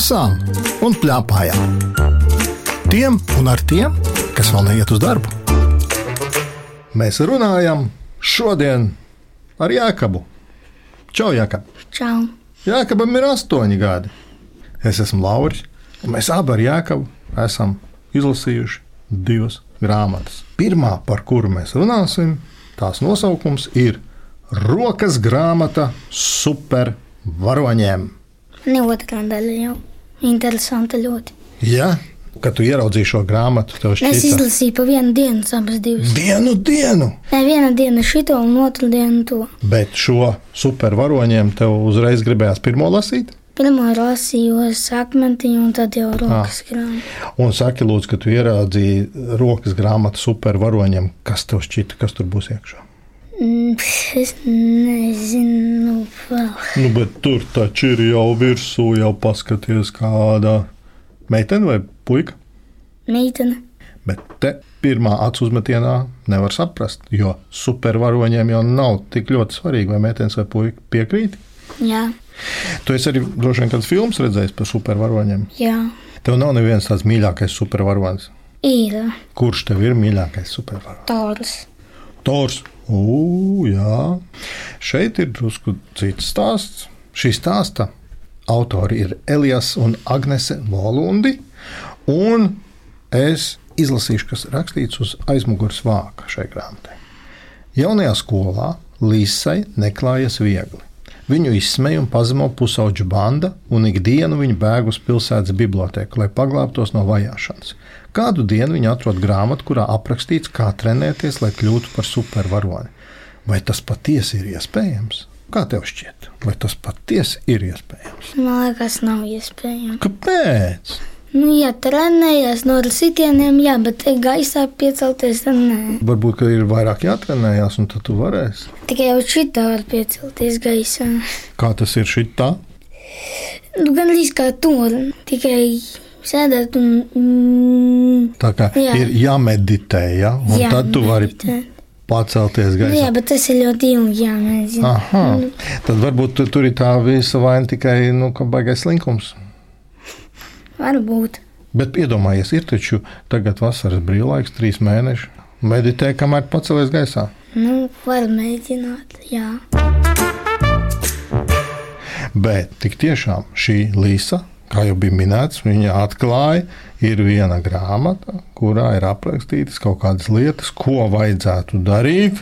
lasām un plēpājām. Tiem un ar tiem, kas vēl neiet uz darbu. Mēs runājam šodien ar Jākabu. Čau, Jākab! Čau! Jākabam ir astoņi gadi. Es esmu Lauris, un mēs abi ar Jākabu esam izlasījuši divas grāmatas. Pirmā, par kuru mēs runāsim, tās nosaukums ir Rokas grāmata supervaroņiem. Ne otrā daļa jau. Interesanti ļoti. Ja, kad tu ieraudzīji šo grāmatu, tev Es šķita izlasīju pa vienu dienu, abas divas. vienu dienu, Ne viena diena šito un otru dienu to. bet šo supervaroņiem tev uzreiz gribējās pirmo lasīt. Pirmā lasīju sakmentiņu un tad jau rokas grāmatu. Un saki, lūdzu, ka tu ieraudzīji rokas grāmatu supervaroņiem, kas tev šķita, kas tur būs iekšā. Es nezinu vēl. Nu, bet tur taču ir jau virsū, jau paskaties, kāda meitene vai puika. Meitene. Bet te pirmā acu uzmetienā nevar saprast, jo supervaroņiem jau nav tik ļoti svarīgi, vai meitenes vai puika piekrīt. Jā, Tu esi arī droši vien kāds filmas redzējis par supervaroņiem. jā. Tev nav neviens tāds mīļākais supervaronis. Ir Kurš tev ir mīļākais supervaronis? tors. Tors. Ugh, jā. Šeit ir drusku cits stāsts. Šī stāsta autori ir Elijas un Agnese Volundi. Un es izlasīšu, kas rakstīts uz aizmugures vāka šai grāmatai. Jaunajā skolā Līsai neklājas viegli. Viņu izsmeja un pazemo pusauģu banda, un ikdienu viņa bēg uz pilsētas biblioteku, lai paglābtos no vajāšanas. Kādu dienu viņa atrod grāmatu, kurā aprakstīts, kā trenēties, lai kļūtu par supervaroni. Vai tas patiesi ir iespējams? Kā tev šķiet, vai tas patiesi ir iespējams? Man liekas, nav iespējams. Kāpēc? Nu, ja trenējies no sitieniem, jā, bet gaisā piecelties, tad nē. Varbūt ka ir vairāk jātrenējās, un tad tu varēsi. Tikai jau šitā var piecelties gaisā. Kā tas ir šitā? Nu, gan līdz kā tur, tikai sēdēt un. Mm, Tā kā jā. Ir jāmeditē, ja? un jā, tad tu vari meditēt. pacelties gaisā. jā, bet tas ir ļoti ilgi jāmēģina. Aha, tad varbūt tu, tur ir tā visa vaina tikai nu, ka baigais slinkums. Varbūt. Bet iedomājies, ir taču tagad vasaras brīvlaiks, trīs mēneši. Meditē, kamēr pacelies gaisā. Nu, var mēģināt, jā. Bet tik tiešām šī Līsa, kā jau bija minēts, viņa atklāja, ir viena grāmata, kurā ir aprakstītas kaut kādas lietas, ko vajadzētu darīt,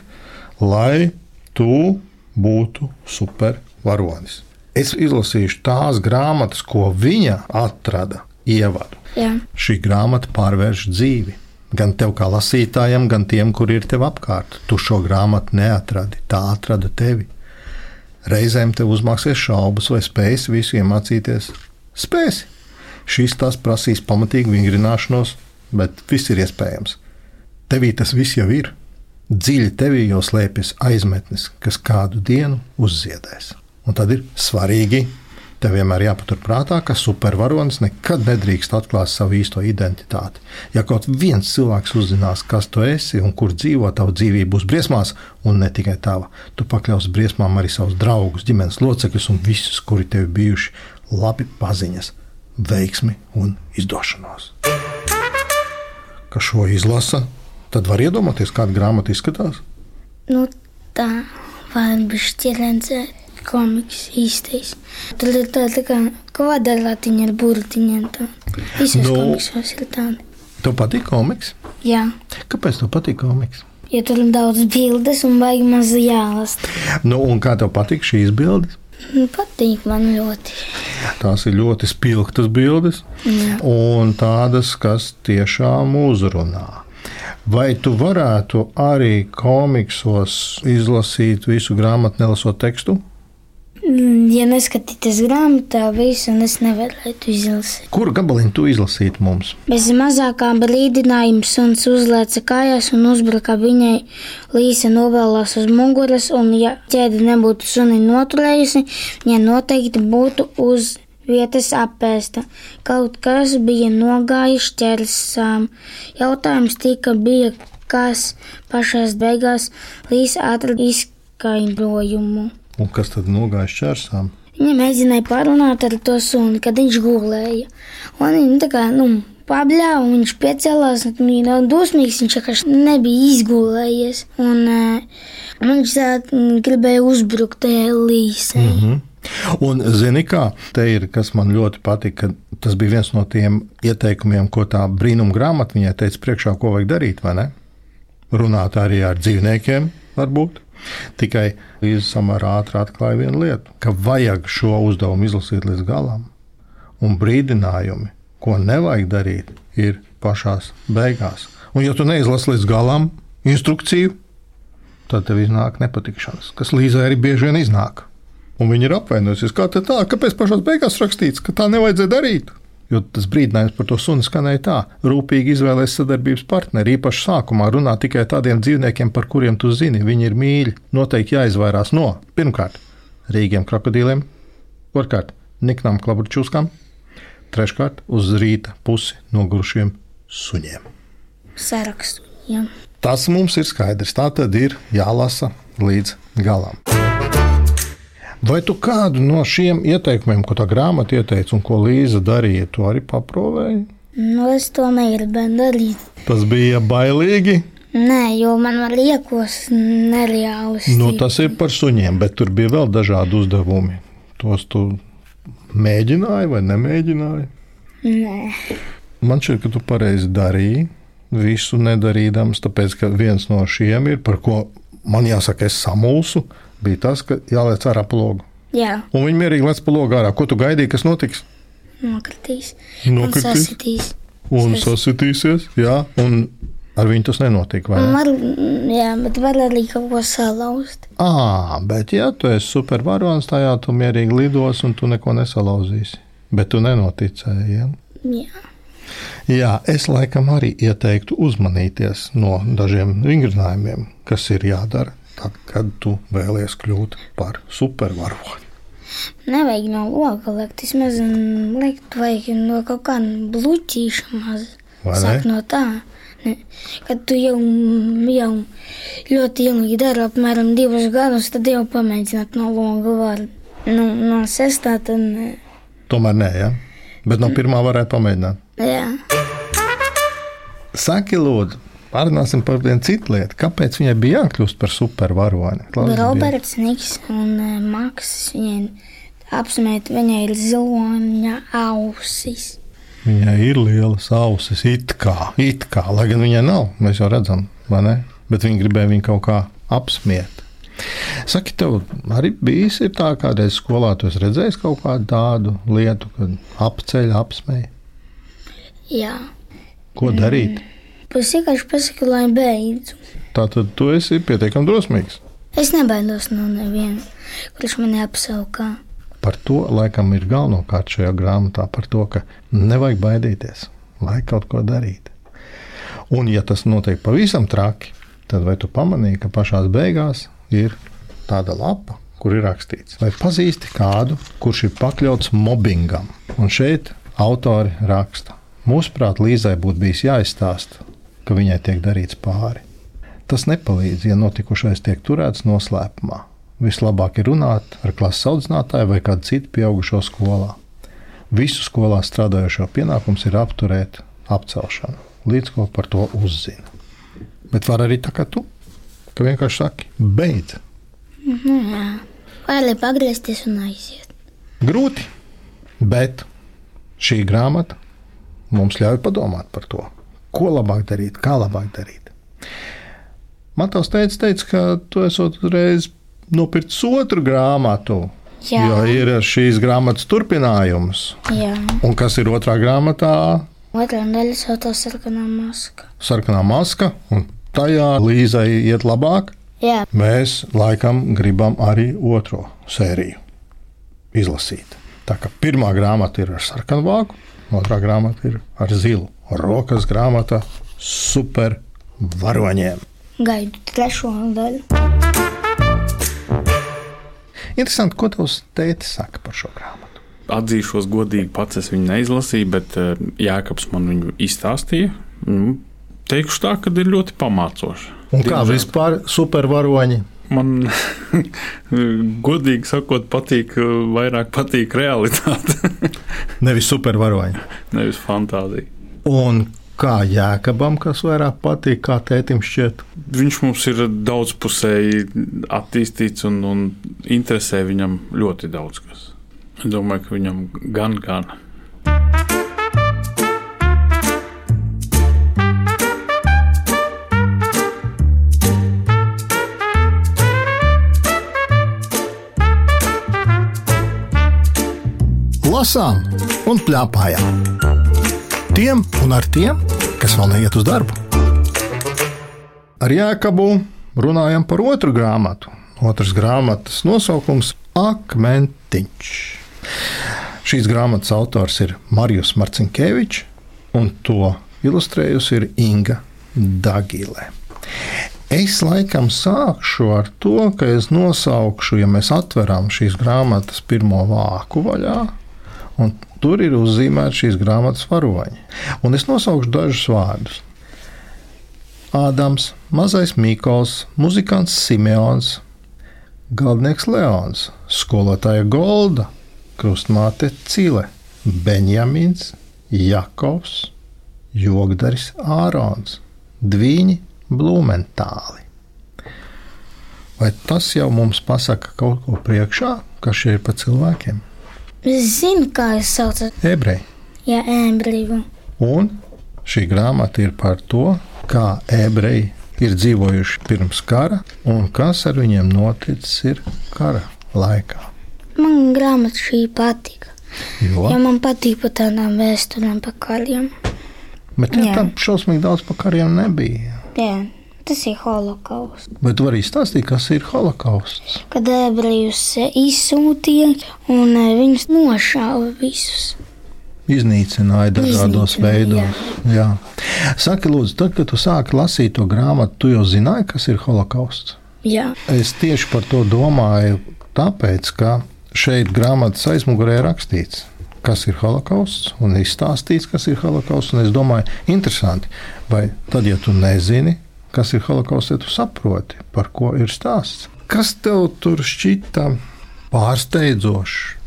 lai tu būtu supervaronis. Es izlasīšu tās grāmatas, ko viņa atrada ievadu. jā. Šī grāmata pārvērš dzīvi. Gan tev kā lasītājam, gan tiem, kur ir tev apkārt. Tu šo grāmatu neatradi, tā atrada tevi. Reizēm tev uzmāksies šaubas, vai spēsi visu iemācīties. Spēsi. Šis tas prasīs pamatīgu vingrināšanos, bet viss ir iespējams. Tevī tas viss jau ir. Dziļi tevī jau slēpjas aizmetnis, kas kādu dienu uzziedēs. Un tad ir svarīgi Tev vienmēr jāpaturprātā, ka supervaronis nekad nedrīkst atklāt savu īsto identitāti. Ja kaut viens cilvēks uzzinās, kas tu esi un kur dzīvo, tava dzīvība būs briesmās, un ne tikai tava. Tu pakļausi briesmām arī savus draugus, ģimenes locekļus un visus, kuri tev bijuši labi paziņas, veiksmi un izdošanos. Ka šo izlasa, tad var iedomāties, kāda grāmata izskatās. Nu, tā var būt redzēt. Komiks īstais. Tur ir tā, tā kā kvadrātiņa ar burtiņiem. tā. Visos Nu. komiksos ir tādi. Tev patīk komiks? Jā, Kāpēc tev patīk komiks? ja tur ir daudz bildes un baigi maz jālast. Nu, un kā tev patīk šīs bildes? Nu, patīk man ļoti. Tās ir ļoti spilgtas bildes, Jā. un tādas, kas tiešām uzrunā. Vai tu varētu arī komiksos izlasīt visu grāmatu, nelasot tekstu? Mm, Ja neskatīties grāmatā, visu es nevarētu izlasīt. Kuru gabaliņu tu izlasītu mums? Bez mazākā brīdinājuma suns uzlēca kājās un uzbruka viņai. Līsa novēlās uz muguras, un, ja ķēde nebūtu suni noturējusi, viņa noteikti būtu uz vietas apēsta. Kaut kas bija nogājis ķersām. Jautājums tika bija, kas pašās beigās Līsa atrada izskaidrojumu. Un kas tad nogāja šķērsām? Viņa mēģināja parunāt ar to suni, kad viņš gulēja. Un viņa tā kā, nu, pabļāva, un viņš piecēlās, un viņš nav dusmīgs, viņš vienkārši nebija izgulējies. Un uh, viņš tā gribēja uzbrukt tajai līsai. Mm -hmm. Un, zini, kā te ir, kas man ļoti patika, tas bija viens no tiem ieteikumiem, ko tā brīnuma grāmata viņai teica priekšā, ko vajag darīt, vai ne? Runāt arī ar dzīvniekiem, varbūt. Tikai Līza samērā ātri atklāja vienu lietu, ka vajag šo uzdevumu izlasīt līdz galam. Un brīdinājumi, ko nevajag darīt, ir pašās beigās. Un, ja tu neizlasi līdz galam instrukciju, tad tev iznāk nepatikšanas, kas Līzai arī bieži vien iznāk. Un viņi ir apvainojusies, kā tā, kāpēc pašā beigās rakstīts, ka tā nevajadzēja darīt. Jo tas brīdinājums par to sunu skanēja tā: rūpīgi izvēlēties sadarbības partneri. Īpaši sākumā runā tikai tādiem dzīvniekiem, par kuriem tu zini, viņi ir mīļi. Noteikti jāizvairās no pirmkārt rīgiem krokodīliem, otrkārt niknām klaburčūskām, treškārt uz rīta pusi nogurušiem suņiem. Sarakstu. Jā. Tas mums ir skaidrs. Tā tad ir jālasa līdz galam. Vai tu kādu no šiem ieteikumiem, ko tā grāmata ieteica un ko Līza darīja, tu arī paprovēji? Nu, es to negribēju darīt. Tas bija bailīgi. Nē, jo man liekos nereāli. Nu, tas ir par suņiem, bet tur bija vēl dažādi uzdevumi. Tos tu mēģināji vai nemēģināji? Nē. Man šķiet, ka tu pareizi darīji. Visu nedarīdams, tāpēc ka viens no šiem ir, par ko man jāsaka, es samulsu bija tas, ka jāliec ārā pa logu. Jā. Un viņi mierīgi lec pa logu ārā. Ko tu gaidīji, kas notiks? Nokritīs. Nokritīs. Un sasitīs. Un sasitīsies, jā. Un ar viņu tas nenotika. Var, jā, bet var arī kaut ko salauzt. À, bet ja tu esi supervaronis, tajā tu mierīgi lidos un tu neko nesalauzīsi. Bet tu nenoticēji. Ja? Jā. Jā, es laikam arī ieteiktu uzmanīties no dažiem vingrinājumiem, kas ir jādara tad, kad tu vēlies kļūt par supervaroni. Nevajag no loga liekt, vismaz liekt vajag no kaut kāda bluķīša maza. Sāk no tā. Ne, kad tu jau, jau ļoti ilgi dari, apmēram divus gadus, tad jau pamēģināt no loga var. Nu, no sestā tad ne. Tomēr nē, ja? Bet no pirmā varētu pamēģināt. Jā. Saki, lūdzu, Pārunāsim par vienu citu lietu. Kāpēc viņai bija jākļūst par supervaroni? Roberts Niks un uh, Maks viņai apsmēt, viņai ir ziloņa ausis. Viņai ir lielas ausis, it kā, it kā, lai gan viņai nav. Mēs jau redzam, vai ne? Bet viņi gribēja viņu kaut kā apsmiet. Saki, tev arī bijis tā, kādreiz skolā tu redzējis kaut kādu tādu lietu, kad apceļ, apsmēja? Jā. Ko darīt? Mm. Es vienkārši pasaku, lai beidzu. Tā tad tu esi pietiekami drosmīgs. Es nebaidos no neviena, kurš man apsaukā. Par to laikam ir galvenokārt šajā grāmatā, par to, ka nevajag baidīties, lai kaut ko darītu. Un, ja tas notiek pavisam traki, tad vai tu pamanīji, ka pašā beigās ir tāda lapa, kur ir rakstīts, vai pazīsti kādu, kurš ir pakļauts mobbingam. Un šeit autori raksta, mūsuprāt, Līzai būtu bijis jāizstāsta, ka viņai tiek darīts pāri. Tas nepalīdz, ja notikušais tiek turēts noslēpumā. Vislabāk ir runāt ar klases audzinātāju vai kādu citu pieaugušo skolā. Visu skolā strādājošo pienākums ir apturēt apcelšanu, līdz ko par to uzzina. Bet var arī tā kā tu, ka vienkārši saki, beidz. Jā. Vai arī pagriezties un aiziet? Grūti, bet šī grāmata mums ļauj padomāt par to ko labāk darīt, kā labāk darīt. Matovs teica, teica, ka tu esot uzreiz nopircis otru grāmatu. Jā. Jo ir šīs grāmatas turpinājums. Jā. Un kas ir otrā grāmatā? Otrā daļa saucās sarkanā maska. Sarkanā maska, un tajā Līzai iet labāk. Jā. Mēs laikam gribam arī otro sēriju izlasīt. Tā kā pirmā grāmata ir ar sarkanu vāku, otrā grāmata ir ar zilu rokas grāmata super varoņiem. Gaidu trešo daļu. Interesanti, ko tavs tētis saka par šo grāmatu. Atzīšos godīgi, pats es viņu neizlasīju, bet uh, Jēkabs man viņu izstāstīja. Mm, teikšu tā, ka ir ļoti pamācoši. Un kā Diemžēl. vispār supervaroņi? Man, godīgi sakot, patīk, vairāk patīk realitāte. Nevis supervaroņi. Nevis fantāzija. Un kā jēkabam, kas vairāk patīk, kā tētim šķiet? Viņš mums ir daudzpusēji attīstīts un, un interesē viņam ļoti daudz kas. Es domāju, ka viņam gan, gan. lasām un plēpājām. Tiem un ar tiem, kas vēl neiet uz darbu. Ar Jēkabu runājam par otru grāmatu. Otras grāmatas nosaukums - Akmentiņš. Šīs grāmatas autors ir Marijus Marcinkevičs, un to ilustrējusi ir Inga Dagilē. Es laikam sākšu ar to, ka es nosaukšu, ja mēs atveram šīs grāmatas pirmo vāku vaļā, un tur ir uzzīmēti šīs grāmatas varoņi. Un es nosaukšu dažus vārdus. Ādams, Mazais Mīkols, muzikants Simeons, Galdnieks Leons, skolotāja Golda, krustmāte Cile, Benjamins, Jakovs, Jogdaris Ārons, Dvīņi Blumentāli. Vai tas jau mums pasaka kaut ko priekšā, kas šie ir pa cilvēkiem? Es zinu, kā jūs saucat. Ebreji. Jā, ebreju. Un šī grāmata ir par to, kā ebreji ir dzīvojuši pirms kara un kas ar viņiem noticis ir kara laikā. Man grāmata šī patika. Jo, Jo man patīk par tādām vēsturēm, par kariem. bet tam šausmīgi daudz par kariem nebija. Jā, tas ir holokausts. Bet tu vari izstāstīt, kas ir holokausts. Kad ebrejus izsūtīja un eh, viņus nošāva visus. Iznīcināja dažādos Iznīcināja, veidos. Jā. Saki, lūdzu, tad, kad tu sāki lasīt to grāmatu, tu jau zināji, kas ir holokausts. Jā, Es tieši par to domāju, tāpēc, ka šeit grāmatas aizmugurē ir rakstīts, kas ir holokausts, un izstāstīts, kas ir holokausts. Es domāju, interesanti, vai tad, ja tu nezini, kas ir holokausts, tad tu saproti, par ko ir stāsts. Kas tev tur šķita pārsteidzošs?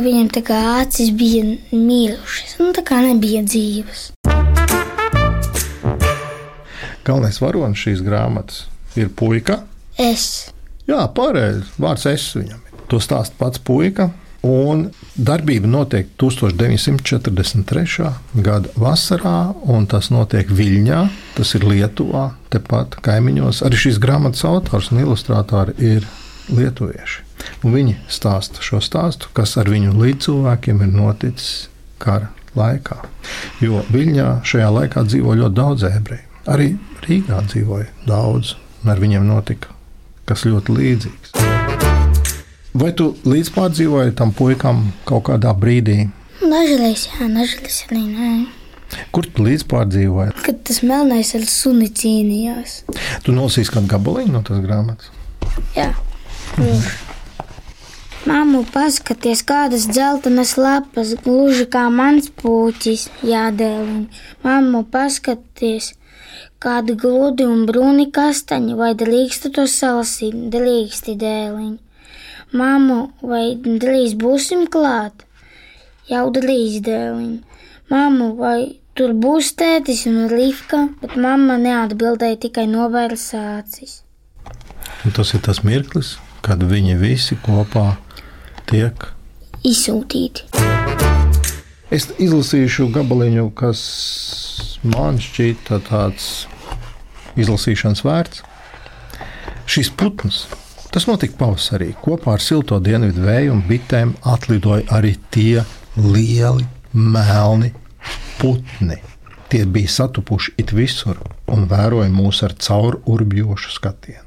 viņam tā kā acis bija mīlušas, un tā kā nebija dzīves. Galvenais varonis šīs grāmatas ir puika. Es. Jā, pareizi. Vārds es viņam. To stāsta pats puika. Un darbība notiek 1943. gada vasarā, un tas notiek Viļņā, tas ir Lietuvā, tepat kaimiņos. Arī šīs grāmatas autors un ilustrātori ir lietuvieši. Un viņi stāsta šo stāstu, kas ar viņu līdzcilvēkiem ir noticis kara laikā. Jo Viļņā šajā laikā dzīvo ļoti daudz ebreju. Arī Rīgā dzīvoja daudz, un ar viņiem notika kas ļoti līdzīgs. Vai tu līdzpārdzīvoji tam puikam kaut kādā brīdī? Dažreiz, jā, dažreiz arī nē. Kur tu līdzpārdzīvoji? Kad tas melnais ar suni cīnījās. Tu nolasīsi kādu gabaliņu no tās grāmatas. Jā. Māmu, paskaties, kādas dzeltenas lapas, gluži kā mans puķis, jādēliņ. Māmu, paskaties, kādi gludi un brūni kastaņi, vai drīkstu to salasīt, drīksti dēliņ. Māmu, vai drīz būsim klāt? Jau drīz dēliņ. Māmu, vai tur būs tētis un rīfka, bet mamma neatbildēja tikai novērsa acis. Un tas ir tas mirklis, kad viņi visi kopā tiek. Izsūtīti. Es izlasīšu gabaliņu, kas man šķita tāds izlasīšanas vērts. Šis putns, tas notika pavasarī. Kopā ar silto dienvidu vēju un bitēm atlidoja arī tie lieli, melni putni. Tie bija satupuši it visur un vēroja mūs ar caur urbjošu skatienu.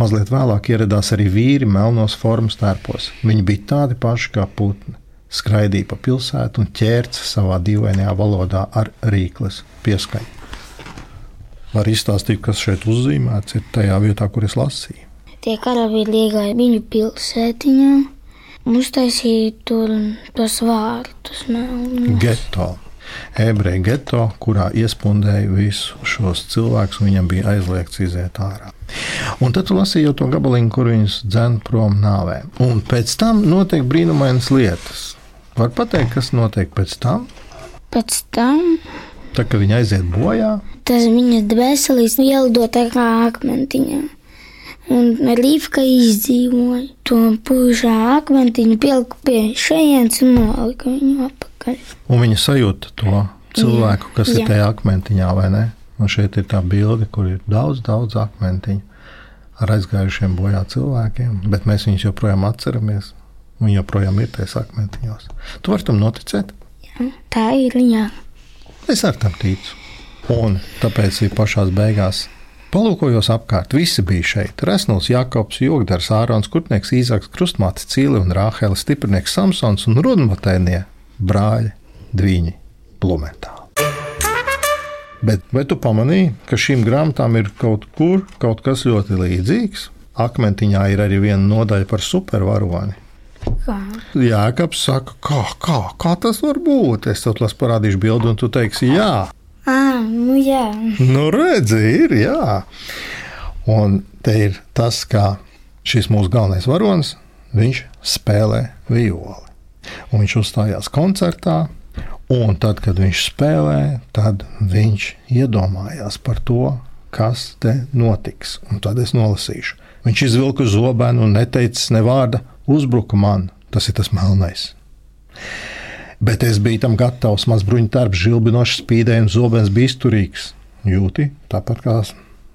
Mazliet vēlāk ieradās arī vīri melnos formas tērpos. Viņi bija tādi paši kā putni. Skraidīja pa pilsētu un ķērca savā dīvainajā valodā ar rīkles pieskaņu. Var izstāstīt, kas šeit uzzīmēts, ir tajā vietā, kur es lasīju. Tie karavīri iegāja viņu pilsētiņā uztaisīja tur tos vārtus. melnos. Geto. Ebreju geto, kurā iespundēja visus šos cilvēkus, un viņam bija aizliegts iziet ārā. Un tad jau to gabaliņu, kur viņus dzēna prom nāvē. Un pēc tam notiek brīnumainas lietas. Var pateikt, kas notiek pēc tam? Pēc tam Tā kā viņi aiziet bojā, tas viņa dvēselīs ielido tā kā akmentiņā. Un Rīvka izdzīvoja to pušā akmentiņu, pieliku pie šejienes un nolika viņu apakaļ. un viņi sajūta to cilvēku, kas ir Jā. tajā akmentiņā, vai ne? Un šeit ir tā bilde, kur ir daudz, daudz akmentiņu ar aizgājušiem bojā cilvēkiem, bet mēs viņus joprojām atceramies. Viņi joprojām ir tajos akmentiņos. Tu vari tam noticēt? Tā ir jā. Es ar tam ticu. Un tāpēc arī pašā beigās palūkojos apkārt. Visi bija šeit. Resnūs, Jakobs, Jogdars, Ārons, Kurtnieks, Īzaks, Krustmāte, Cīli un Rāhela, Stiprinieks Samsons un Rudmatēnie brāļi Dviņi Blumentāli. Bet vai tu pamanīji, ka šīm grāmatām ir kaut kur kaut kas ļoti līdzīgs? Akmentiņā ir arī viena nodaļa par supervaroni. Kā? Jēkabs saka, kā, kā, kā tas var būt? Es tev parādīšu bildi, un tu teiksi, jā, Ah, nu jā. Nu, redzi, ir, jā. Un te ir tas, kā šis mūsu galvenais varonis, viņš spēlē violi. Un viņš uzstājās koncertā, un tad, kad viņš spēlē, tad viņš iedomājās par to, kas te notiks. Un tad es nolasīšu. Viņš izvilka zobenu un neteicis ne vārda, uzbruka man. Tas ir tas melnais. Bet es biju tam gatavs. Mans bruņdarbs, žilbinošs, spīdēja un zobens bija izturīgs. Jūti, tāpat kā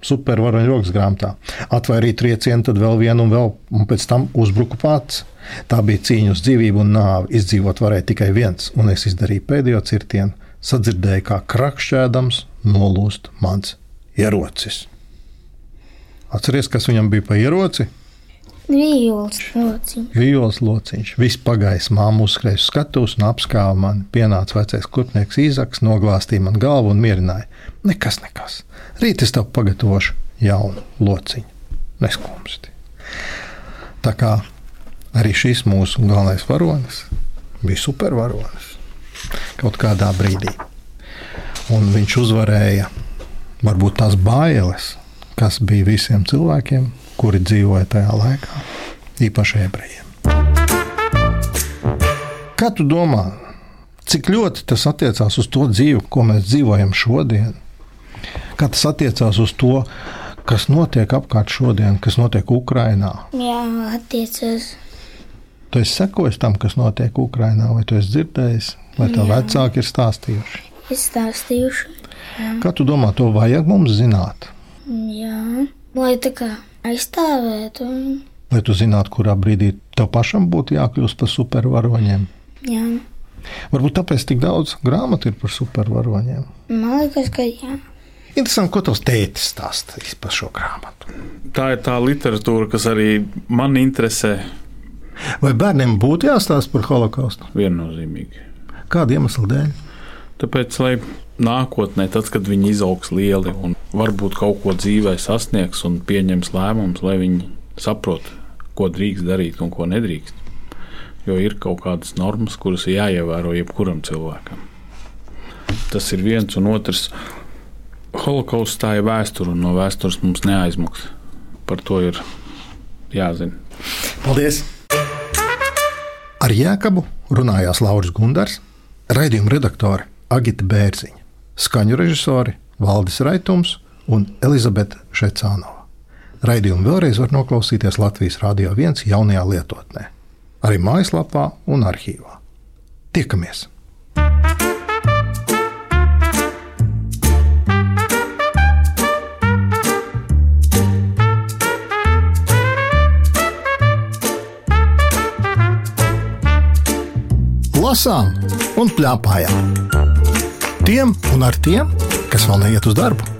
supervaroņu rokas grāmatā. Atvairīja triecienu, tad vēl vienu un vēl, un pēc tam uzbruku pats. Tā bija cīņa uz dzīvību un nāvi. Izdzīvot varēja tikai viens, un es izdarīju pēdējo cirtienu. Sadzirdēju, kā krakšķēdams nolūst mans ierocis. Atceries, kas viņam bija pa ieroci? Vījols lociņš. Vījols lociņš. Viss pagājis, māmu uzskrēja uz skatuves un apskāva mani. Pienāca vecais kurpnieks Īzaks, noglāstīja man galvu un mierināja. Nekas, nekas. Rīt es tev pagatavošu jaunu lociņu. Neskumsti. Tā kā arī šis mūsu galvenais varonis bija supervaronis kaut kādā brīdī. Un viņš uzvarēja varbūt tās bailes, kas bija visiem cilvēkiem, kuri dzīvoja tajā laikā, īpaši ebrejiem. Kā tu domā, cik ļoti tas attiecās uz to dzīvi, ko mēs dzīvojam šodien? Kā tas attiecās uz to, kas notiek apkārt šodien, kas notiek Ukrajinā? Jā, attiecas. Tu esi sekojis tam, kas notiek Ukrajinā, vai tu esi dzirdējis, vai tev Jā. vecāki ir stāstījuši? Es stāstījuši. Kā tu domā, to vajag mums zināt? Jā, lai tā kā aizstāvētu viņu. Lai tu zinātu, kurā brīdī tev pašam būtu jākļūst par supervaroņiem. Jā, Varbūt tāpēc tik daudz grāmatu ir par supervaroņiem. man liekas, ka jā. Interesanti, ko tavs tētis stāstīs par šo grāmatu. Tā ir tā literatūra, kas arī man interesē Vai bērniem būtu jāstāsta par holokaustu? viennozīmīgi. Kāda iemesla dēļ? Tāpēc, lai nākotnē, tad, kad viņi izaugs lieli un varbūt kaut ko dzīvē sasniegs un pieņems lēmumus, lai viņi saprotu, ko drīkst darīt un ko nedrīkst. Jo ir kaut kādas normas, kuras ir jāievēro jebkuram cilvēkam. Tas ir viens un otrs. Holokausts tā ir vēsture, un no vēstures mums neaizmuks. Par to ir jāzina. Paldies! Ar Jēkabu runājās Lauris Gundars, raidījuma redaktore Agita Bērziņa, skaņu režisori Valdis Raitums un Elizabete Šecānova. Raidījumu vēlreiz var noklausīties Latvijas Rādio 1 jaunajā lietotnē, arī mājaslapā un arhīvā. Tiekamies! Lasām un plēpājām. Tiem un ar tiem, kas vēl neiet uz darbu.